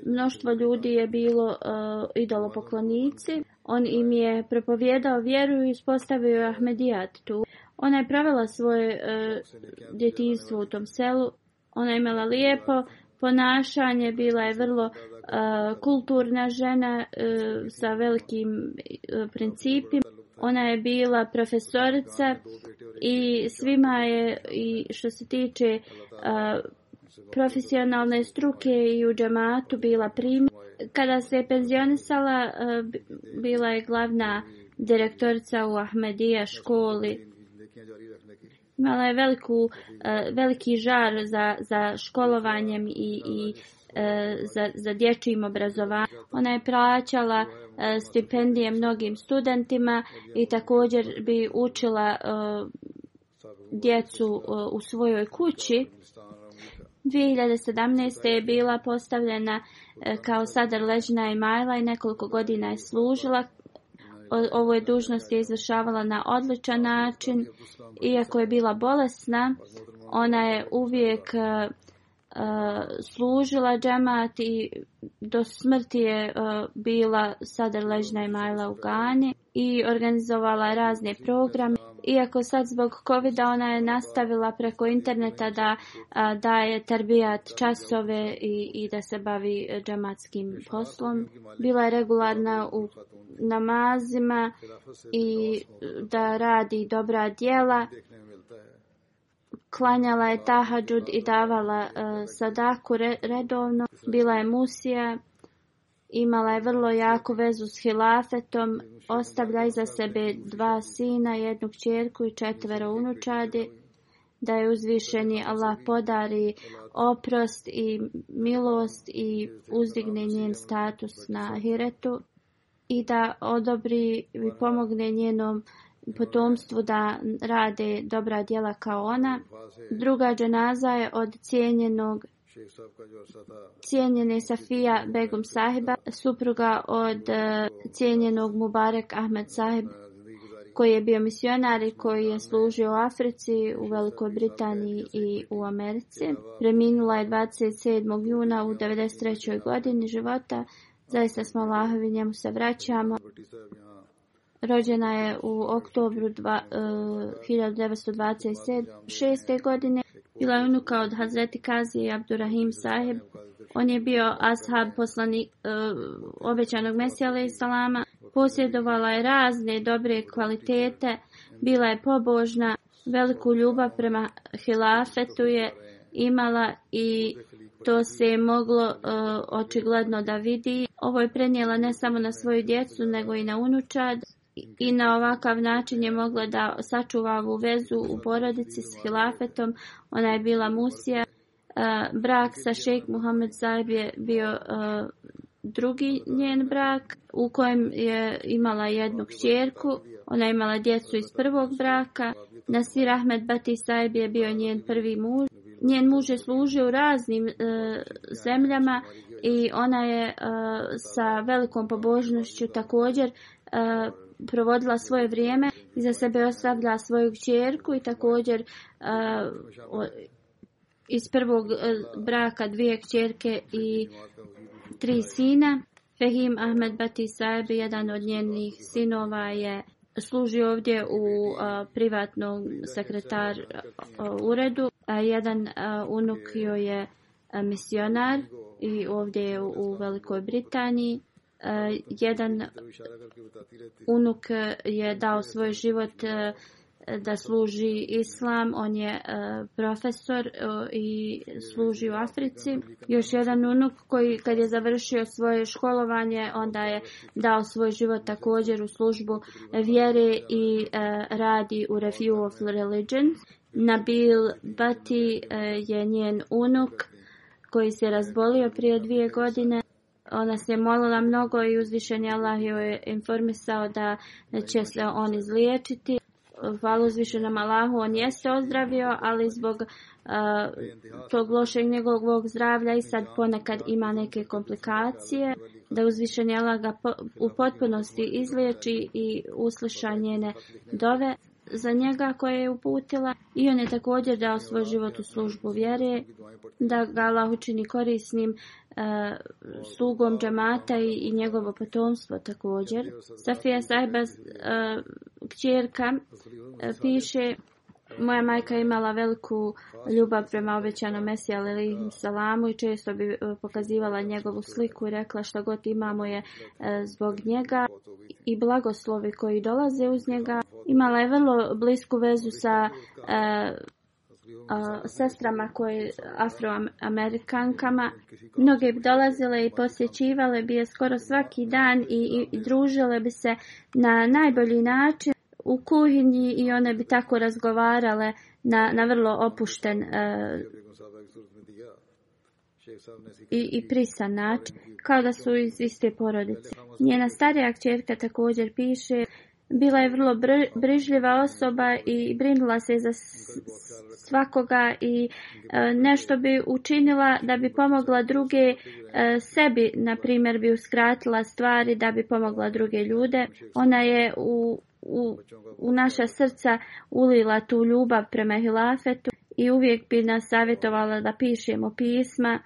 mnoštvo ljudi je bilo uh, idolopoklonici. On im je propovjedao vjeru i ispostavio Ahmedijat tu. Ona je pravila svoje uh, djetinstvo u tom selu. Ona je imala lijepo ponašanje, bila je vrlo uh, kulturna žena uh, sa velikim uh, principima. Ona je bila profesorica i svima je, i što se tiče a, profesionalne struke i u džamatu, bila primjer. Kada se je penzionisala, a, e, bila je glavna direktorica u Ahmedija školi. Imala je veliku, a, veliki žar za, za školovanjem i, i a, E, za, za dječjim obrazovanjem. Ona je praćala e, stipendije mnogim studentima i također bi učila e, djecu u svojoj kući. 2017. je bila postavljena kao sadar Ležina i Majla i nekoliko godina je služila. Ovo je dužnost je izvršavala na odličan način. Iako je bila bolesna, ona je uvijek E, služila džemat i do smrti je uh, bila sadr ležna Imajla u Gani i organizovala razne programe. Iako sad zbog covid ona je nastavila preko interneta da a, e, daje terbijat časove i, i da se bavi džematskim poslom. Bila je regularna u namazima i da radi dobra djela klanjala je tahadžud i davala uh, sadaku re redovno. Bila je musija, imala je vrlo jaku vezu s hilafetom, ostavlja za sebe dva sina, jednu čerku i četvero unučadi. Da je uzvišeni Allah podari oprost i milost i uzdigne njen status na hiretu i da odobri i pomogne njenom uh, potomstvu da rade dobra djela kao ona. Druga dženaza je od cijenjenog cijenjene Safija Begum Sahiba, supruga od e, cijenjenog Mubarek Ahmed Sahib, koji je bio misionar i koji je služio u Africi, u Velikoj Britaniji i u Americi. Preminula je 27. juna u 93. godini života. Zaista smo Allahovi, njemu se vraćamo. Rođena je u oktobru dva, e, uh, 1926. godine. Bila je unuka od Hazreti Kazije i Abdurrahim Saheb. On je bio ashab poslanik uh, obećanog Mesija alaih salama. Posjedovala je razne dobre kvalitete. Bila je pobožna. Veliku ljubav prema hilafetu je imala i to se je moglo uh, očigledno da vidi. Ovo je prenijela ne samo na svoju djecu, nego i na unučad i na ovakav način je mogla da sačuva ovu vezu u porodici s hilafetom. Ona je bila Musija. E, brak sa šejk Muhammed Zajb je bio e, drugi njen brak u kojem je imala jednu kćerku. Ona je imala djecu iz prvog braka. Nasir Ahmed Bati Saib je bio njen prvi muž. Njen muž je služio u raznim e, zemljama i ona je e, sa velikom pobožnošću također e, provodila svoje vrijeme i za sebe ostavila svoju čerku i također uh, o, iz prvog e, braka dvije čerke i tri sina. Fehim Ahmed Bati Saeb, jedan od njenih sinova, je služi ovdje u uh, privatnom sekretar uh, uredu. A jedan uh, unuk joj je uh, misionar i ovdje je u, u Velikoj Britaniji uh, jedan unuk je dao svoj život uh, da služi islam, on je uh, profesor uh, i služi u Africi. Još jedan unuk koji kad je završio svoje školovanje, onda je dao svoj život također u službu vjere i uh, radi u Review of Religion. Nabil Bati uh, je njen unuk koji se razbolio prije dvije godine ona se je molila mnogo i uzvišen je Allah joj je informisao da će se on izliječiti. Hvala uzvišenom Allahu, on je se ozdravio, ali zbog uh, tog lošeg njegovog zdravlja i sad ponekad ima neke komplikacije. Da uzvišen je Allah ga po, u potpunosti izliječi i usliša njene dove za njega koje je uputila i on je također dao svoj život u službu vjere, da ga Allah učini korisnim e, slugom džamata i, i njegovo potomstvo također. Safija Sajba, e, kćerka, e, piše Moja majka imala veliku ljubav prema obećanom Mesija Lelihim Salamu i često bi e, pokazivala njegovu sliku i rekla što god imamo je e, zbog njega i blagoslovi koji dolaze uz njega. Imala je vrlo blisku vezu sa e, a, e, sestrama koje afroamerikankama. Mnoge bi dolazile i posjećivale bi je skoro svaki dan i, i družile bi se na najbolji način u kuhinji i one bi tako razgovarale na, na vrlo opušten uh, i, i prisan način, kao da su iz iste porodice. Njena starija čerka također piše, bila je vrlo br brižljiva osoba i brinula se za svakoga i uh, nešto bi učinila da bi pomogla druge uh, sebi, na primjer bi uskratila stvari da bi pomogla druge ljude. Ona je u u, u naša srca ulila tu ljubav prema hilafetu i uvijek bi nas savjetovala da pišemo pisma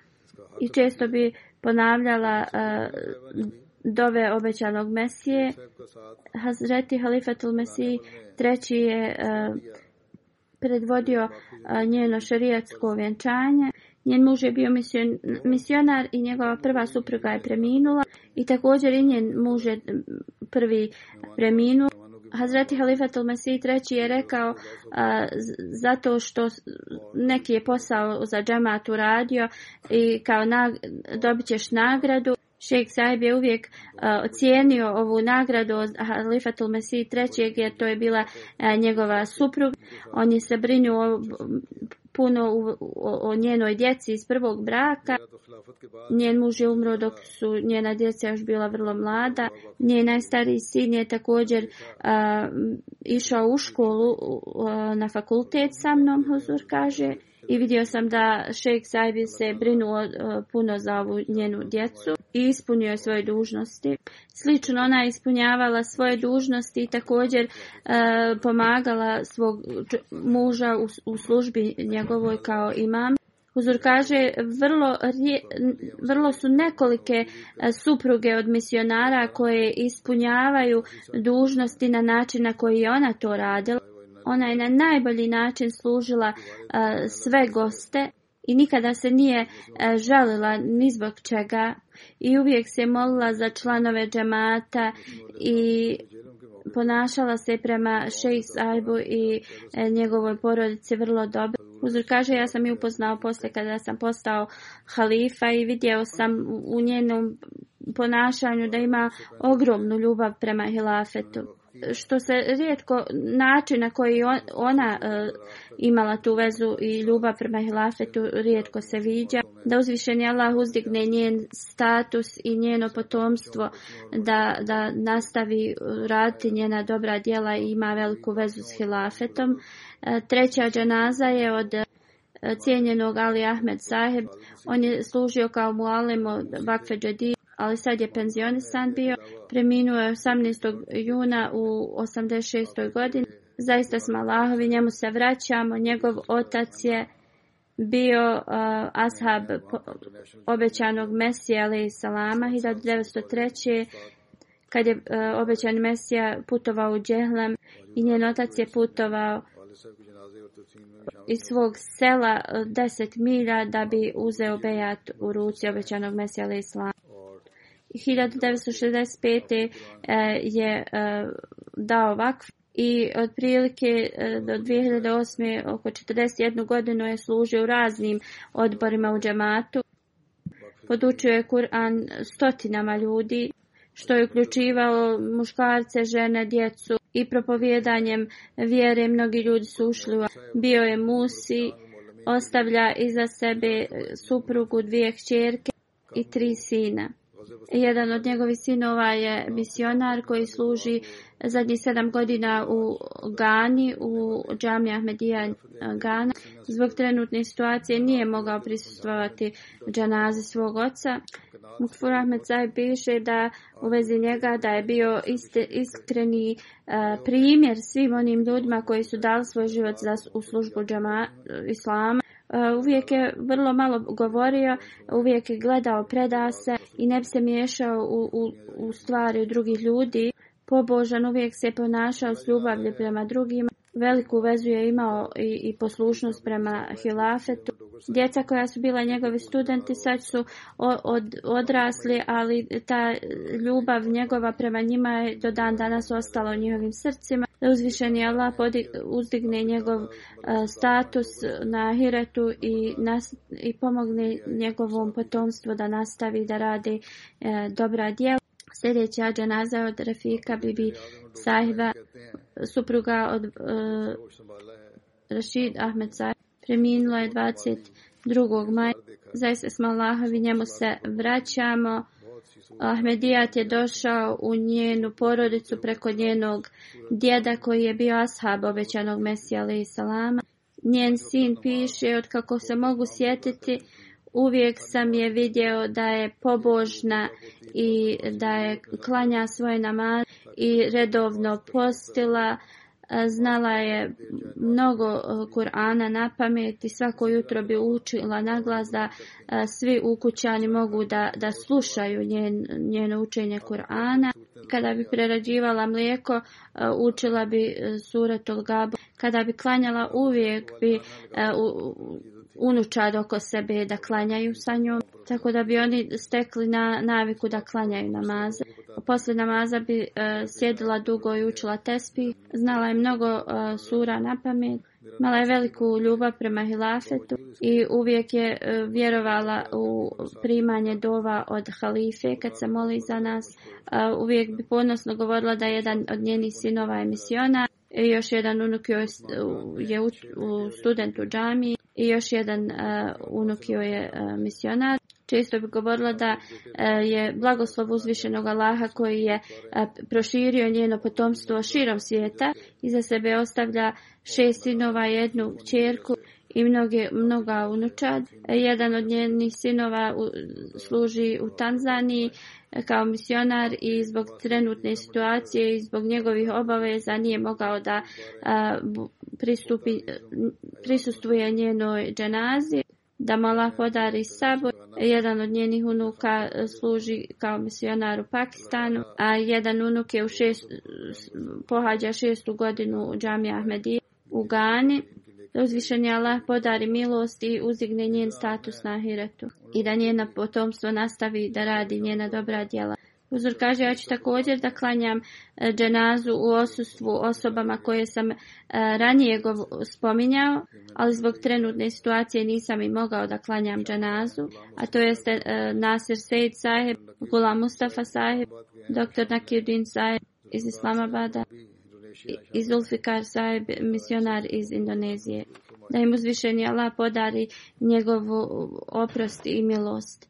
i često bi ponavljala uh, dove obećanog Mesije. Hazreti Halifatul Mesiji treći je uh, predvodio uh, njeno šarijatsko vjenčanje. Njen muž je bio misionar i njegova prva supruga je preminula i također i njen muž je prvi preminuo. Hazreti Halifat al-Masih III je rekao a, zato što neki je posao za džamat uradio i kao na, dobit ćeš nagradu. Šejk Saib je uvijek uh, ocijenio ovu nagradu od Halifatul Mesih III. jer to je bila uh, njegova supruga. On je se brinuo puno u, o, o njenoj djeci iz prvog braka. Njen muž je umro dok su njena djeca još bila vrlo mlada. Njen najstariji sin je također a, išao u školu a, na fakultet sa mnom, Huzur kaže. A, i vidio sam da šejk Saibin se brinuo puno za ovu njenu djecu i ispunio je svoje dužnosti. Slično ona je ispunjavala svoje dužnosti i također e, pomagala svog muža u, u službi njegovoj kao imam. Huzur kaže, vrlo, rije, vrlo su nekolike e, supruge od misionara koje ispunjavaju dužnosti na način na koji je ona to radila. Ona je na najbolji način služila uh, sve goste i nikada se nije uh, žalila ni zbog čega i uvijek se molila za članove džemata i ponašala se prema šejih sajbu i e, njegovoj porodici vrlo dobro. Uzor kaže, ja sam ju upoznao posle kada sam postao halifa i vidio sam u njenom ponašanju da ima ogromnu ljubav prema hilafetu što se rijetko način na koji ona e, imala tu vezu i ljubav prema hilafetu rijetko se viđa. Da uzvišeni Allah uzdigne njen status i njeno potomstvo da, da nastavi raditi njena dobra djela i ima veliku vezu s hilafetom. E, treća džanaza je od e, cijenjenog Ali Ahmed Saheb. On je služio kao mualim od Vakfe Džadija ali sad je penzionisan bio. Preminuo je 18. juna u 86. godini. Zaista smo Allahovi, njemu se vraćamo. Njegov otac je bio uh, ashab obećanog Mesija, ali i Salama, 1903. kad je uh, obećan Mesija putovao u Džehlem i njen otac je putovao iz svog sela 10 uh, milja da bi uzeo bejat u ruci obećanog Mesija, ali i Salama. 1965. E, je e, dao vakf i otprilike e, do 2008. oko 41 godinu je služio u raznim odborima u džamatu. Podučio je Kur'an stotinama ljudi, što je uključivalo muškarce, žene, djecu i propovjedanjem vjere. Mnogi ljudi su ušli. Bio je Musi, ostavlja iza sebe suprugu, dvije hćerke i tri sina. Jedan od njegovih sinova je misionar koji služi zadnji sedam godina u Gani, u džami Ahmedija Gana. Zbog trenutne situacije nije mogao prisustovati džanazi svog oca. Mukfur Ahmed Zaj piše da u vezi njega da je bio iste, iskreni uh, primjer svim onim ljudima koji su dali svoj život za, u službu džama, islama. Eh, uvijek je vrlo malo govorio, uvijek je gledao predase i ne bi se miješao u, u, u stvari drugih ljudi. Pobožan uvijek se ponašao s ljubavlje prema drugima. Veliku vezu je imao i, i poslušnost prema hilafetu djeca koja su bila njegovi studenti sad su od, odrasli, ali ta ljubav njegova prema njima je do dan danas ostala u njihovim srcima. Uzvišeni Allah podi, uzdigne njegov e, status na Ahiretu i, nas, i pomogne njegovom potomstvu da nastavi da radi e, dobra djela. Sljedeća dženaza od Rafika Bibi Sahiba, supruga od e, Rashid Ahmed Sahiba preminula je 22. maja. Zaista smo Allahovi, njemu se vraćamo. Ahmedijat je došao u njenu porodicu preko njenog djeda koji je bio ashab obećanog Mesija alaih salama. Njen sin piše, od kako se mogu sjetiti, uvijek sam je vidio da je pobožna i da je klanja svoje namaz i redovno postila znala je mnogo Kur'ana na pamet i svako jutro bi učila naglas da svi ukućani mogu da, da slušaju njen, njeno učenje Kur'ana. Kada bi prerađivala mlijeko, učila bi e, surat Olgabu. Kada bi klanjala, uvijek bi e, unučad oko sebe da klanjaju sa njom tako da bi oni stekli na naviku da klanjaju namaze. Poslije namaza bi uh, sjedila dugo i učila tespi, znala je mnogo uh, sura na pamet, imala je veliku ljubav prema hilafetu i uvijek je uh, vjerovala u primanje dova od halife kad se moli za nas. Uh, uvijek bi ponosno govorila da je jedan od njenih sinova je misionar. I još jedan unuk je u student u džami i još jedan unuk je misionar često bi govorila da e, je blagoslov uzvišenog Allaha koji je e, proširio njeno potomstvo širom svijeta i za sebe ostavlja šest sinova, jednu čerku i mnoge, mnoga unučad. E, jedan od njenih sinova služi u Tanzaniji kao misionar i zbog trenutne situacije i zbog njegovih obaveza nije mogao da a, pristupi, prisustuje njenoj dženazi da Malah podari sabu. Jedan od njenih unuka e, služi kao misionar u Pakistanu, a jedan unuk je u šest, pohađa šestu godinu u džami Ahmedi u Gani. Uzvišen je Allah podari milost i uzigne njen status na Ahiretu i da njena potomstvo nastavi da radi njena dobra djela. Uzor kaže, ja ću također da klanjam e, dženazu u osustvu osobama koje sam e, ranije spominjao, ali zbog trenutne situacije nisam i mogao da klanjam dženazu, a to jeste e, Nasir Sejid Saheb, Gula Mustafa Saheb, dr. Nakirdin Saheb iz Islamabada i Zulfikar Saheb, misionar iz Indonezije. Da im uzvišenje Allah podari njegovu oprost i milost.